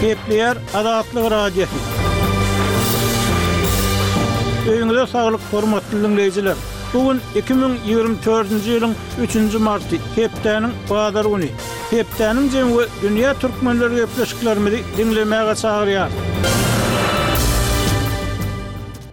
Gepleýär Azatlyk Radiosy. Öýüňize saglyk, hormatly diňleýjiler! Bu gün iki müň ýigrimi dördünji ýylyň üçünji marty, hepdäniň bazar güni. Hepdäniň jeň we dünýä türkmenleri gepleşiklerimizi diňlemäge çagyrýar.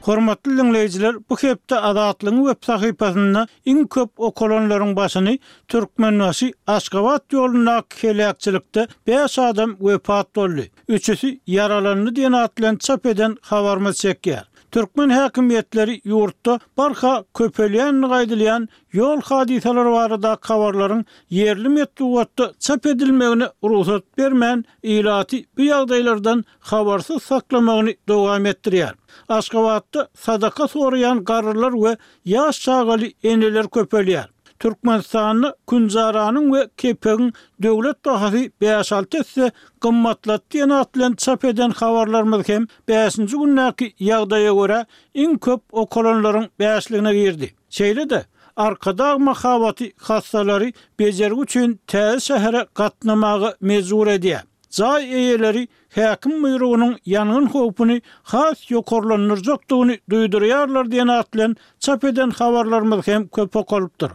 Hormatly diňleýjiler, bu hepde Azatlygyň web sahypasynda Iň köp okalanlaryň başyny Türkmenbaşy, Aşgabat ýolundaky heläkçilikde bäş adam wepat boldy, üçüsi ýaralandy diýen at bilen çap eden habarymyz çekýär. Türkmen häkimiýetleri ýurtda barha köpelýändigi aýdylýan ýol hadysalary baradaky habarlaryň ýerli metbugatda çap edilmegine rugsat bermän, ilaty bu ýagdaýlardan habarsyz saklamagyny dowam etdirýär. Aşgabatda sadaka soraýan garrylar we ýaş çagaly eneler köpelýär. Türkmenistanda künjaranyň we kepegiň döwlet bahasy bäş-alty esse gymmatlady diýen at bilen çap eden habarlarymyz hem bäşinji gündäki ýagdaýa görä iň köp okalanlaryň bäşligine girdi. Şeýle-de, Arkadag mahabaty hassalary bejergi üçin täze şähere gatnamaga mejbur edýär. Jaý eýeleri häkim buýrugynyň ýangyn howpuny has ýokarlandyrjakdygyny duýdurýarlar diýen at bilen çap eden habarlarymyz hem köp okalypdyr.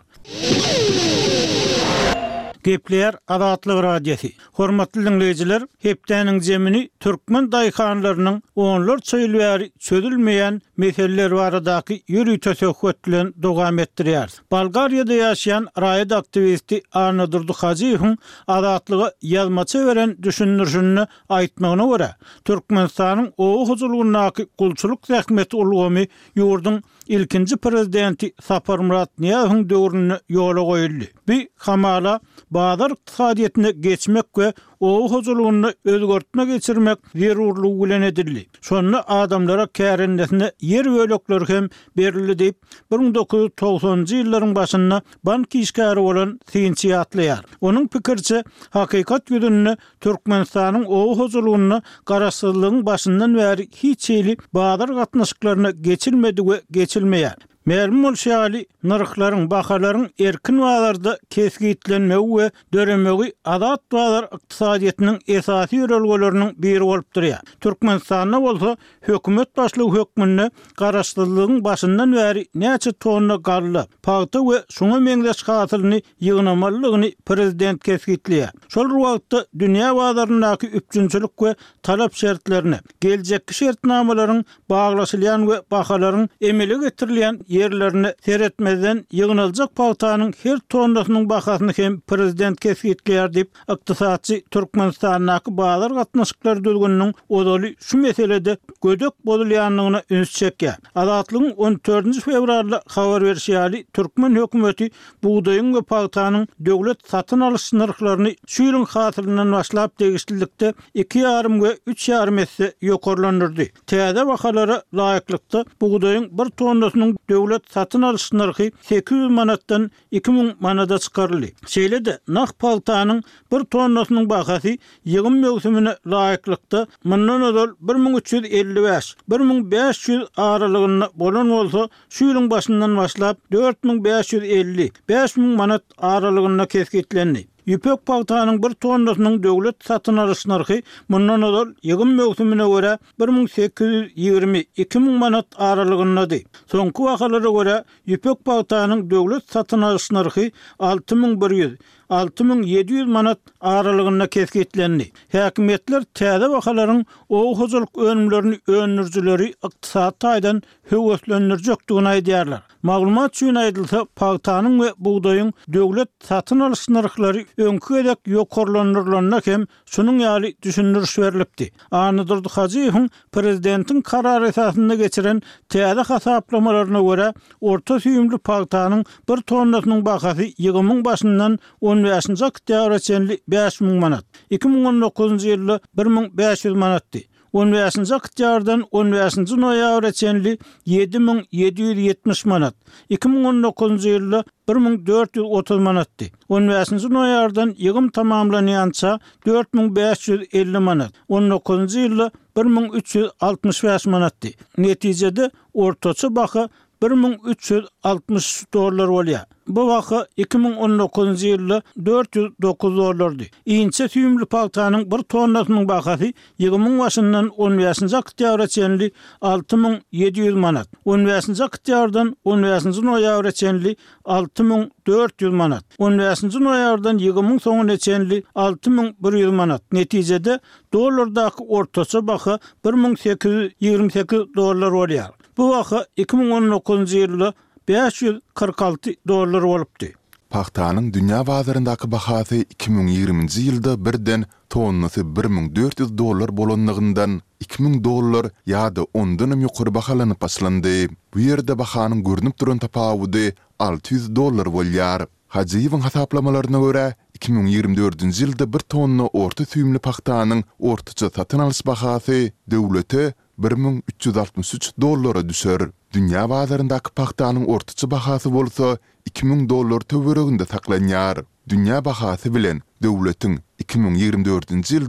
Gepleýär Azatlyk Radiosy. Hormatly diňleýjiler, hepdäniň zemini türkmen daýhanlarynyň onlarça ýyl bäri çözülmeýän meseleler baradaky ýörite söhbet bilen dowam etdirýäris. Bolgariýada ýaşaýan raýat aktiwisti Annadurdy Hajyýewiň Azatlyga ýazmaça beren düşündirişinde aýtmagyna görä, Türkmenistanyň oba hojalygyndaky gulçulyk zähmeti ulgamy ýurduň ilkinji prezidenti Saparmyrat Nyýazowyň döwründe ýola goýuldy. Bu, hamala, bazar ykdysadyýetine geçmek we Oba hojalygynda özgertme geçirmek zerurlygy bilen edildi. Şonda adamlara kärendesine ýer bölekleri hem berildi diýip, bir müň dokuz ýüz togsanynjy ýyllaryň başynda bank işgäri bolan synçy ýatlaýar. Onuň pikiriçe, hakykat ýüzünde Türkmenistanyň oba hojalygynda garaşsyzlygyň başyndan bäri hiç hili bazar gatnaşyklaryna geçilmedi we geçilmeýär. Mälim bolşy ýaly, nyrhlaryň, bahalaryň erkin bazarda kesgitlenmegi we döremegi azat bazar ykdysadyýetiniň esasy ýörelgeleriniň biri bolup durýar. Türkmenistanda bolsa hökümet başlygy hökmünde garaşsyzlygyň başyndan bäri näçe tonna galla, pagta we şuňa meňzeş hasylyny ýygnamalydygyny prezident kesgitleýär. Şol bir wagtda dünýä bazaryndaky üpjünçilik we talap şertlerine, geljekki şertnamalaryň baglaşylýan we bahalaryň emele getirilýän ýerlerine seretmezden ýygnaljak pagtanyň her tonnasynyň bahasyny hem prezident kesgitleýär diýip, ykdysatçy Türkmenistandaky bazar gatnaşyklary düzgüniniň ozaly şu meselede gödek bozulýandygyna üns çekýär. Azatlygyň on dördünji fewralda habar berşi ýaly, türkmen hökümeti bugdaýyň we pagtanyň döwlet satyn alyş nyrhlaryny şu ýylyň hasylyndan başlap degişlilikde iki ýarym we üç ýarym esse ýokarlandyrdy. Täze bahalara laýyklykda, bugdaýyň bir tonnasynyň döwlet satyn alyş nyrhy sekiz ýüz manatdan iki müň manada çykaryldy. Şeýle-de, nah pagtanyň bir tonnasynyň bahasy ýygym möwsümine laýyklykda, mundan ozal bir müň üç ýüz elli bäş, bir müň bäş ýüz aralygynda bolan bolsa, şu ýylyň başyndan başlap, dört müň bäş ýüz elli, bäş müň manat aralygynda kesgitlendi. Ýüpek pagtanyň bir tonnasynyň döwlet satyn alyş nyrhy mundan ozal ýygym möwsümine görä bir müň sekiz ýüz ýigrimi iki müň manat aralygyndady. Soňky bahalara görä, ýüpek pagtanyň döwlet satyn alyş nyrhy alty müň bir ýüz, alty müň ýedi ýüz manat aralygynda kesgitlendi. Häkimiýetler täze bahalaryň oba hojalyk önümlerini öndürijileri ykdysady taýdan höweslendirjekdigini aýdýarlar. Maglumat üçin aýdylsa, pagtanyň we bugdaýyň döwlet satyn alyş nyrhlary öňki gezek ýokarlandyrylanda hem şunuň ýaly düşündiriş berlipdi. Annadurdy Hajyýewiň prezidentiň karary esasynda geçiren täze hasaplamalaryna görä, orta süýümli pagtanyň bir tonnasynyň bahasy ýygymyň başyndan on bäşinji oktýabra çenli bäş müň manat, iki müň on dokuzynjy ýylda bir müň bäş ýüz manatdy. On bäşinji oktýabrdan on bäşinji noýabra çenli ýedi müň ýedi ýüz ýetmiş manat, iki müň on dokuzynjy ýylda bir müň dört ýüz otuz manatdy. On bäşinji noýabrdan ýygym tamamlanýança dört müň bäş ýüz elli manat, on dokuzynjy ýylda bir müň üç ýüz altmyş bäş manatdy. Netijede, ortaça baha bir müň üç ýüz altmyş üç dollar bolýar. Bu baha iki müň on dokuzynjy ýylda dört ýüz dokuz dollardy. Inçe süýümli pagtanyň bir tonnasynyň bahasy ýygymuň başyndan on bäşinji oktýabra çenli alty müň ýedi ýüz manat, on bäşinji oktýabrdan on bäşinji noýabra çenli alty müň dört ýüz manat, on bäşinji noýabrdan ýygymuň soňuna çenli alty müň bir ýüz manat, netijede, dollardaky ortaça baha bir müň sekiz ýüz ýigrimi sekiz dollar bolýar. Bu baha iki müň on dokuzynjy ýylda bäş ýüz kyrk alty dollar bolupdy. Pagtanyň dünýä bazaryndaky bahasy iki müň ýigriminji ýylda birden tonnasy bir müň dört ýüz dollar bolandygyndan iki müň dollar ýa-da ondanam ýokary bahalanyp başlandy. Bu ýerde bahanyň görnüp duran tapawudy alty ýüz dollar bolýar. Hajyýewiň hasaplamalaryna görä, iki müň ýigrimi dördünji ýylda bir tonna orta süýümli pagtanyň ortaça satyn alyş bahasy döwlete bir müň üç ýüz altmyş üç dollara düşer. Dünýä bazaryndaky pagtanyň ortaça bahasy bolsa iki müň dollar töwereginde saklanýar. Dünýä bahasy bilen döwletiň iki müň ýigrimi dördünji ýylda